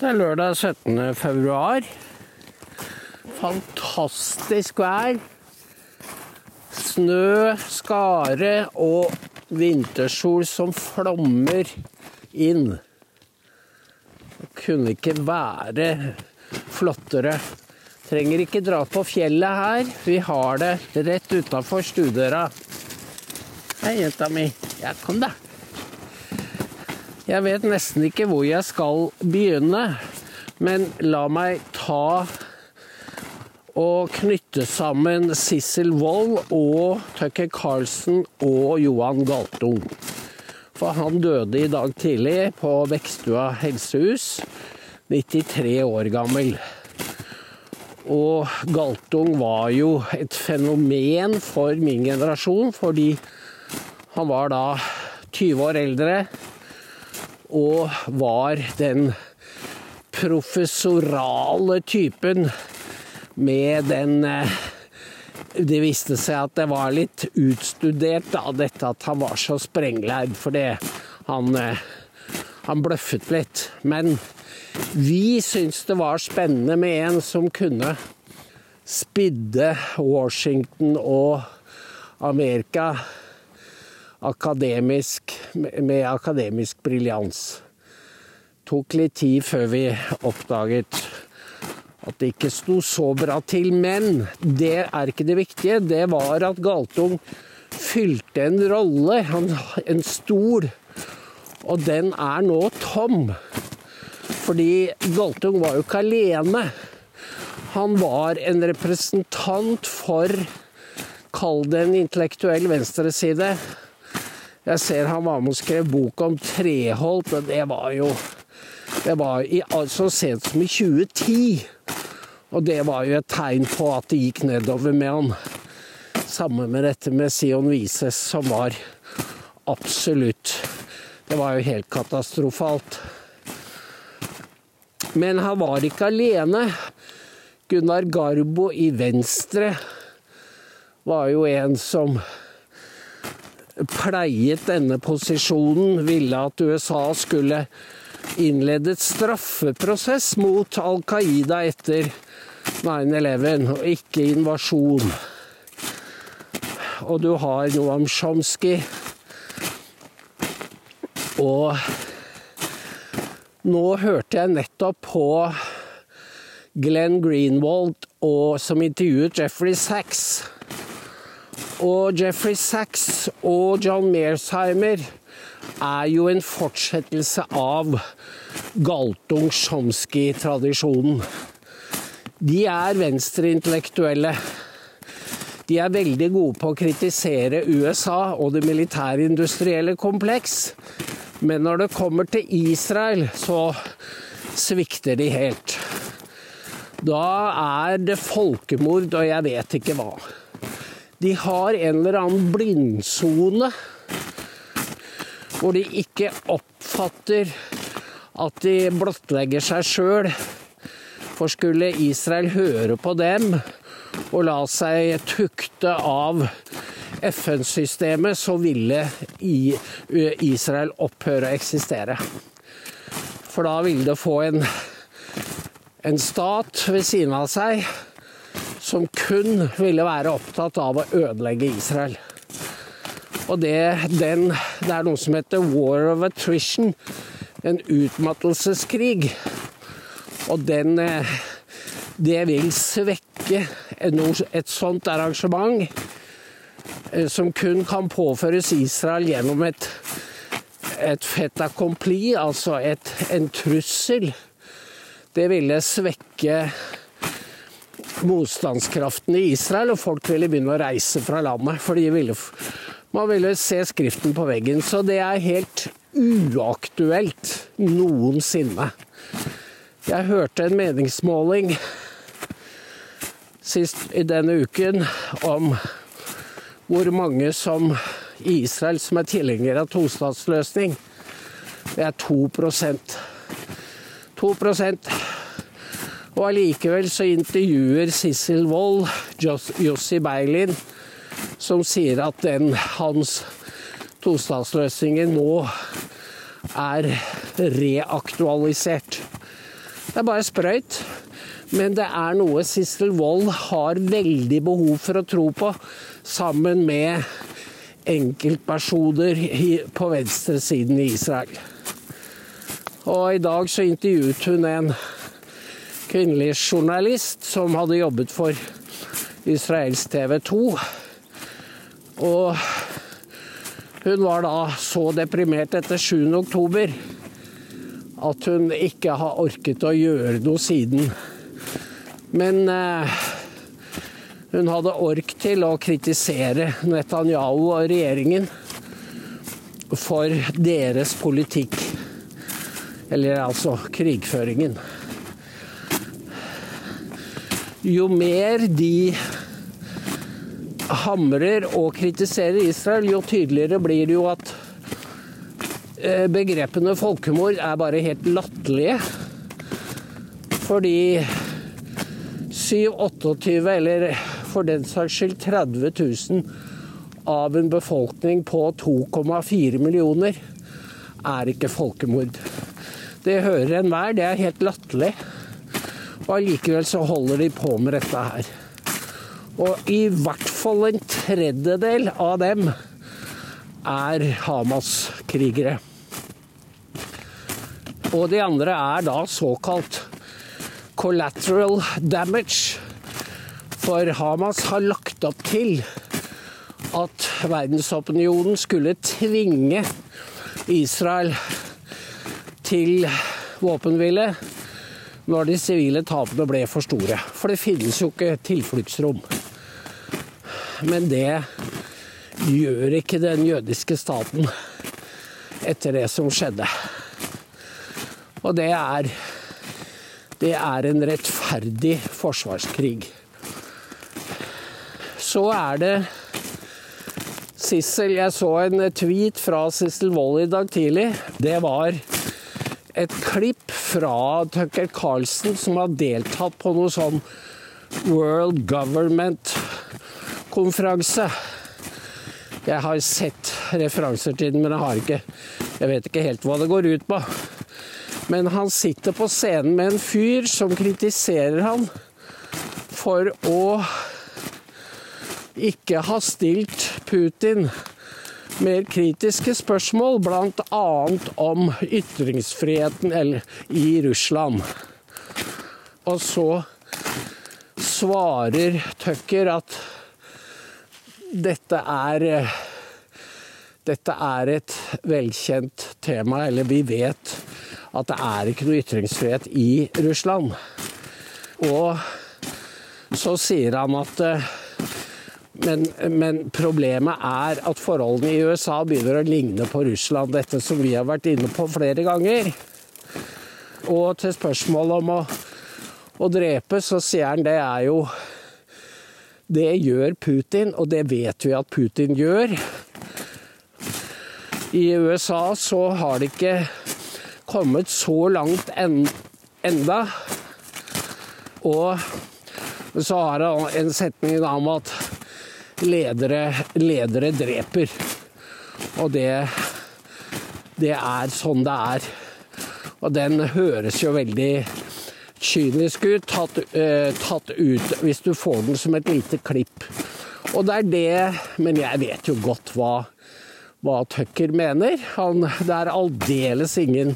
Det er lørdag 17. februar. Fantastisk vær. Snø, skare og vintersol som flommer inn. Det kunne ikke være flottere. Trenger ikke dra på fjellet her. Vi har det rett utafor stuedøra. Hei, jenta mi. Ja, kom, da. Jeg vet nesten ikke hvor jeg skal begynne, men la meg ta og knytte sammen Sissel Wold og Tucker Carlsen og Johan Galtung. For han døde i dag tidlig på Vekstua helsehus, 93 år gammel. Og Galtung var jo et fenomen for min generasjon, fordi han var da 20 år eldre og var den professorale typen med den eh, Det viste seg at det var litt utstudert, da, dette at han var så sprenglærd, fordi han, eh, han bløffet litt. Men vi syntes det var spennende med en som kunne spidde Washington og Amerika akademisk, med akademisk briljans. Tok litt tid før vi oppdaget at det ikke sto så bra til. Men det er ikke det viktige. Det var at Galtung fylte en rolle, en stol, og den er nå tom. Fordi Galtung var jo ikke alene. Han var en representant for, kall det en intellektuell venstreside, jeg ser han var med og skrev bok om Treholt, men det var jo Det var i, så sent som i 2010. Og det var jo et tegn på at det gikk nedover med han. Samme med dette med Sion Vises, som var absolutt Det var jo helt katastrofalt. Men han var ikke alene. Gunnar Garbo i Venstre var jo en som pleiet denne posisjonen, ville at USA skulle innledet et straffeprosess mot Al Qaida etter 9-11, og ikke invasjon. Og du har Noam Chomsky. Og nå hørte jeg nettopp på Glenn Greenwald og, som intervjuet Jeffrey Sachs. Og Jeffrey Sachs og John Mearsheimer er jo en fortsettelse av Galtung-Sjomski-tradisjonen. De er venstreintellektuelle. De er veldig gode på å kritisere USA og det militærindustrielle kompleks. Men når det kommer til Israel, så svikter de helt. Da er det folkemord, og jeg vet ikke hva. De har en eller annen blindsone hvor de ikke oppfatter at de blottlegger seg sjøl. For skulle Israel høre på dem og la seg tukte av FN-systemet, så ville Israel opphøre å eksistere. For da ville det få en, en stat ved siden av seg som kun ville være opptatt av å ødelegge Israel. Og det, den, det er noe som heter war of attrition, en utmattelseskrig. Og den eh, Det vil svekke et sånt arrangement eh, som kun kan påføres Israel gjennom et, et fait accompli, altså et, en trussel. Det ville svekke motstandskraften i Israel, og folk ville begynne å reise fra landet. For ville, man ville se skriften på veggen. Så det er helt uaktuelt noensinne. Jeg hørte en meningsmåling sist i denne uken om hvor mange som i Israel som er tilhengere av tostatsløsning. Det er 2% 2 og allikevel så intervjuer Sissel Wold Jossi Beilin, som sier at den hans tostatsløsningen nå er reaktualisert. Det er bare sprøyt. Men det er noe Sissel Wold har veldig behov for å tro på, sammen med enkeltpersoner på venstresiden i Israel. Og i dag så intervjuet hun en kvinnelig journalist som hadde jobbet for Israels TV 2. Og hun var da så deprimert etter 7. oktober at hun ikke har orket å gjøre noe siden. Men eh, hun hadde ork til å kritisere Netanyahu og regjeringen for deres politikk. Eller altså krigføringen. Jo mer de hamrer og kritiserer Israel, jo tydeligere blir det jo at eh, begrepene folkemord er bare helt latterlige. Fordi 7-28, eller for den saks skyld 30 000 av en befolkning på 2,4 millioner, er ikke folkemord. Det hører enhver, det er helt latterlig. Og allikevel så holder de på med dette her. Og i hvert fall en tredjedel av dem er Hamas-krigere. Og de andre er da såkalt collateral damage. For Hamas har lagt opp til at verdensopinionen skulle tvinge Israel til våpenhvile når de sivile tapene ble for store. For det finnes jo ikke tilfluktsrom. Men det gjør ikke den jødiske staten etter det som skjedde. Og det er det er en rettferdig forsvarskrig. Så er det Sissel Jeg så en tweet fra Sissel Wold i dag tidlig. Det var et klipp fra Tucker Carlsen som har deltatt på noe sånn World Government-konferanse. Jeg har sett referanser til den, men jeg har ikke Jeg vet ikke helt hva det går ut på. Men han sitter på scenen med en fyr som kritiserer han for å ikke ha stilt Putin mer kritiske spørsmål, bl.a. om ytringsfriheten i Russland. Og så svarer Tucker at dette er dette er et velkjent tema, eller vi vet at det er ikke noe ytringsfrihet i Russland. Og så sier han at eh, men, men, problemet er at forholdene i USA begynner å ligne på Russland. Dette som vi har vært inne på flere ganger. Og til spørsmålet om å, å drepe, så sier han det er jo Det gjør Putin, og det vet vi at Putin gjør. I USA så har det ikke kommet så langt en, enda. Og så har han en setning om at ledere, ledere dreper. Og det, det er sånn det er. Og den høres jo veldig kynisk ut, tatt, uh, tatt, ut hvis du får den som et lite klipp. Og det er det, men jeg vet jo godt hva, hva Tucker mener. Han, det er aldeles ingen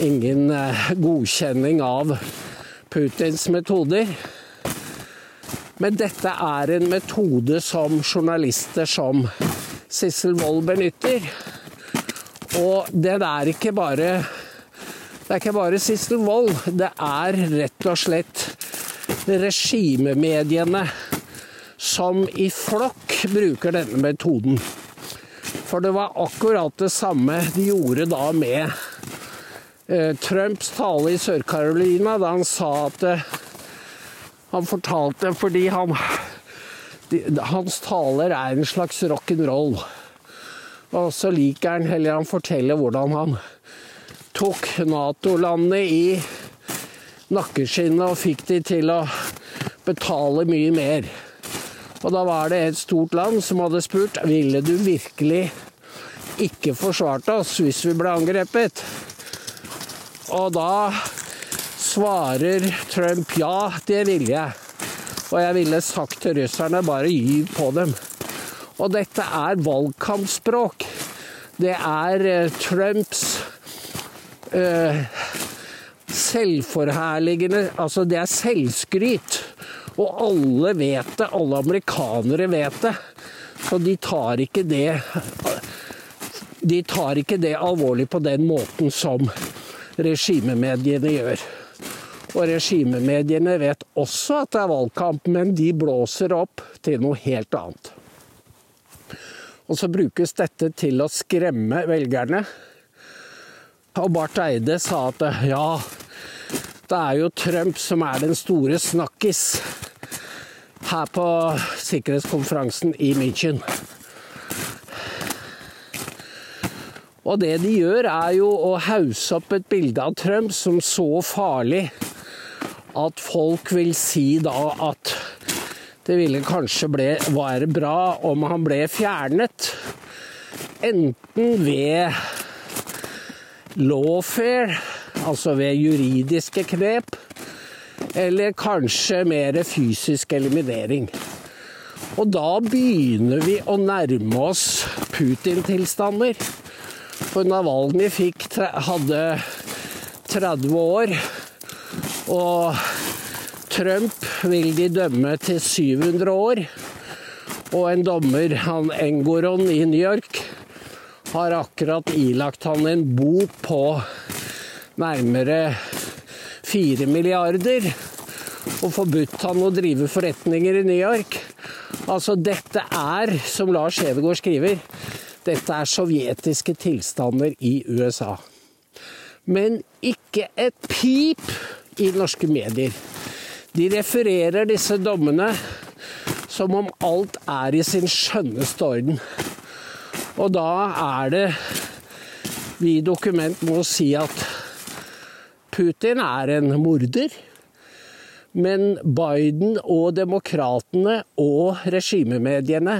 ingen eh, godkjenning av Putins metoder. Men dette er en metode som journalister som Sissel Wold benytter. Og det er ikke bare det er ikke bare Sissel Wold, det er rett og slett regimemediene som i flokk bruker denne metoden. For det var akkurat det samme de gjorde da med Eh, Trumps tale i Sør-Carolina da han sa at eh, Han fortalte fordi han Hans taler er en slags rock'n'roll. Og så liker han heller han forteller hvordan han tok Nato-landet i nakkeskinnet og fikk de til å betale mye mer. Og da var det et stort land som hadde spurt ville du virkelig ikke forsvart oss hvis vi ble angrepet. Og da svarer Trump ja, det ville jeg. Og jeg ville sagt til russerne bare gyv på dem. Og dette er valgkampspråk. Det er uh, Trumps uh, selvforherligende Altså, det er selvskryt. Og alle vet det. Alle amerikanere vet det. Så de tar ikke det De tar ikke det alvorlig på den måten som regimemediene gjør. Og regimemediene vet også at det er valgkamp, men de blåser opp til noe helt annet. Og så brukes dette til å skremme velgerne. Og Barth Eide sa at ja, det er jo Trump som er den store snakkis her på sikkerhetskonferansen i München. Og det de gjør, er jo å hausse opp et bilde av Trump som så farlig at folk vil si da at det ville kanskje ble, være bra om han ble fjernet. Enten ved lawfare, altså ved juridiske knep, eller kanskje mer fysisk eliminering. Og da begynner vi å nærme oss Putin-tilstander. For Navalny fikk, hadde 30 år, og Trump vil de dømme til 700 år. Og en dommer, han Engoron i New York, har akkurat ilagt han en bo på nærmere 4 milliarder og forbudt han å drive forretninger i New York. Altså, dette er, som Lars Hedegaard skriver, dette er sovjetiske tilstander i USA. Men ikke et pip i norske medier. De refererer disse dommene som om alt er i sin skjønneste orden. Og da er det vi i Dokument må si at Putin er en morder. Men Biden og demokratene og regimemediene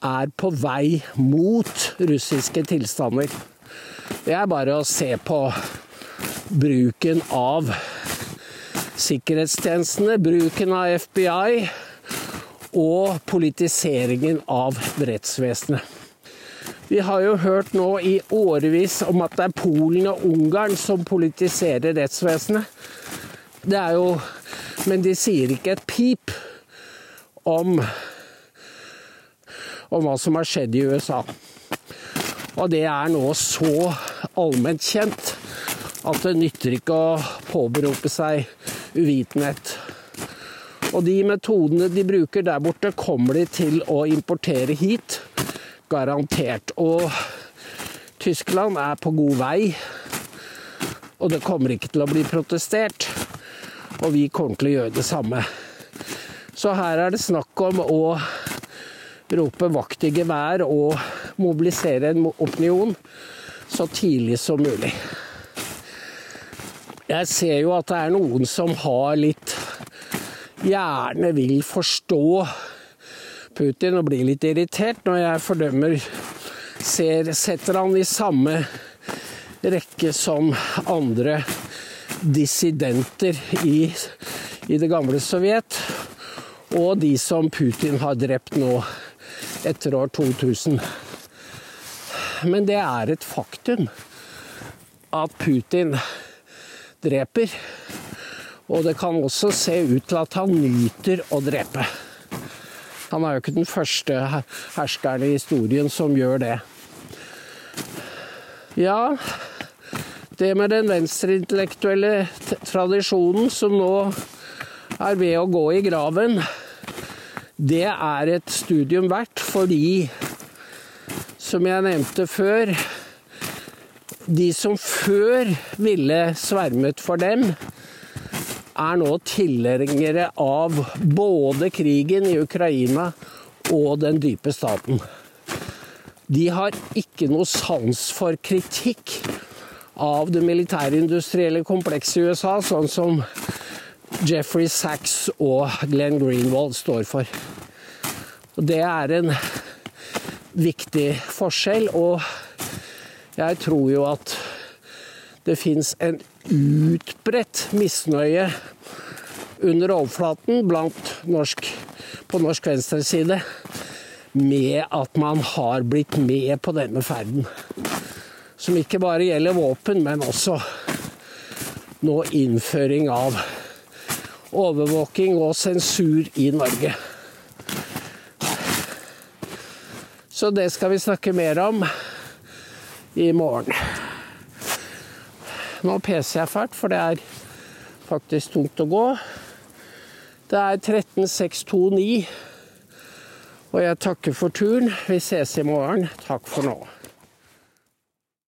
er på vei mot russiske tilstander. Det er bare å se på bruken av sikkerhetstjenestene, bruken av FBI og politiseringen av rettsvesenet. Vi har jo hørt nå i årevis om at det er Polen og Ungarn som politiserer rettsvesenet. Det er jo Men de sier ikke et pip om om hva som har skjedd i USA. Og det er nå så allment kjent at det nytter ikke å påberope seg uvitenhet. Og de metodene de bruker der borte, kommer de til å importere hit. Garantert. Og Tyskland er på god vei. Og det kommer ikke til å bli protestert. Og vi kommer til å gjøre det samme. Så her er det snakk om å rope vakt i gevær og mobilisere en opinion så tidlig som mulig. Jeg ser jo at det er noen som har litt Gjerne vil forstå Putin og blir litt irritert når jeg fordømmer ser, Setter han i samme rekke som andre dissidenter i, i det gamle Sovjet, og de som Putin har drept nå etter år 2000. Men det er et faktum at Putin dreper. Og det kan også se ut til at han nyter å drepe. Han er jo ikke den første herskeren i historien som gjør det. Ja, det med den venstreintellektuelle tradisjonen som nå er ved å gå i graven, det er et studium verdt fordi, som jeg nevnte før, de som før ville svermet for dem, er nå tilhengere av både krigen i Ukraina og den dype staten. De har ikke noe sans for kritikk av det militærindustrielle komplekset i USA, sånn som Jeffrey Sachs og Glenn Greenwald står for. Og det er en viktig forskjell, og jeg tror jo at det fins en utbredt misnøye under overflaten blant norsk, på norsk venstreside med at man har blitt med på denne ferden. Som ikke bare gjelder våpen, men også nå innføring av overvåking og sensur i Norge. Så det skal vi snakke mer om i morgen. Nå peser jeg fælt, for det er faktisk tungt å gå. Det er 13629, og jeg takker for turen. Vi ses i morgen. Takk for nå.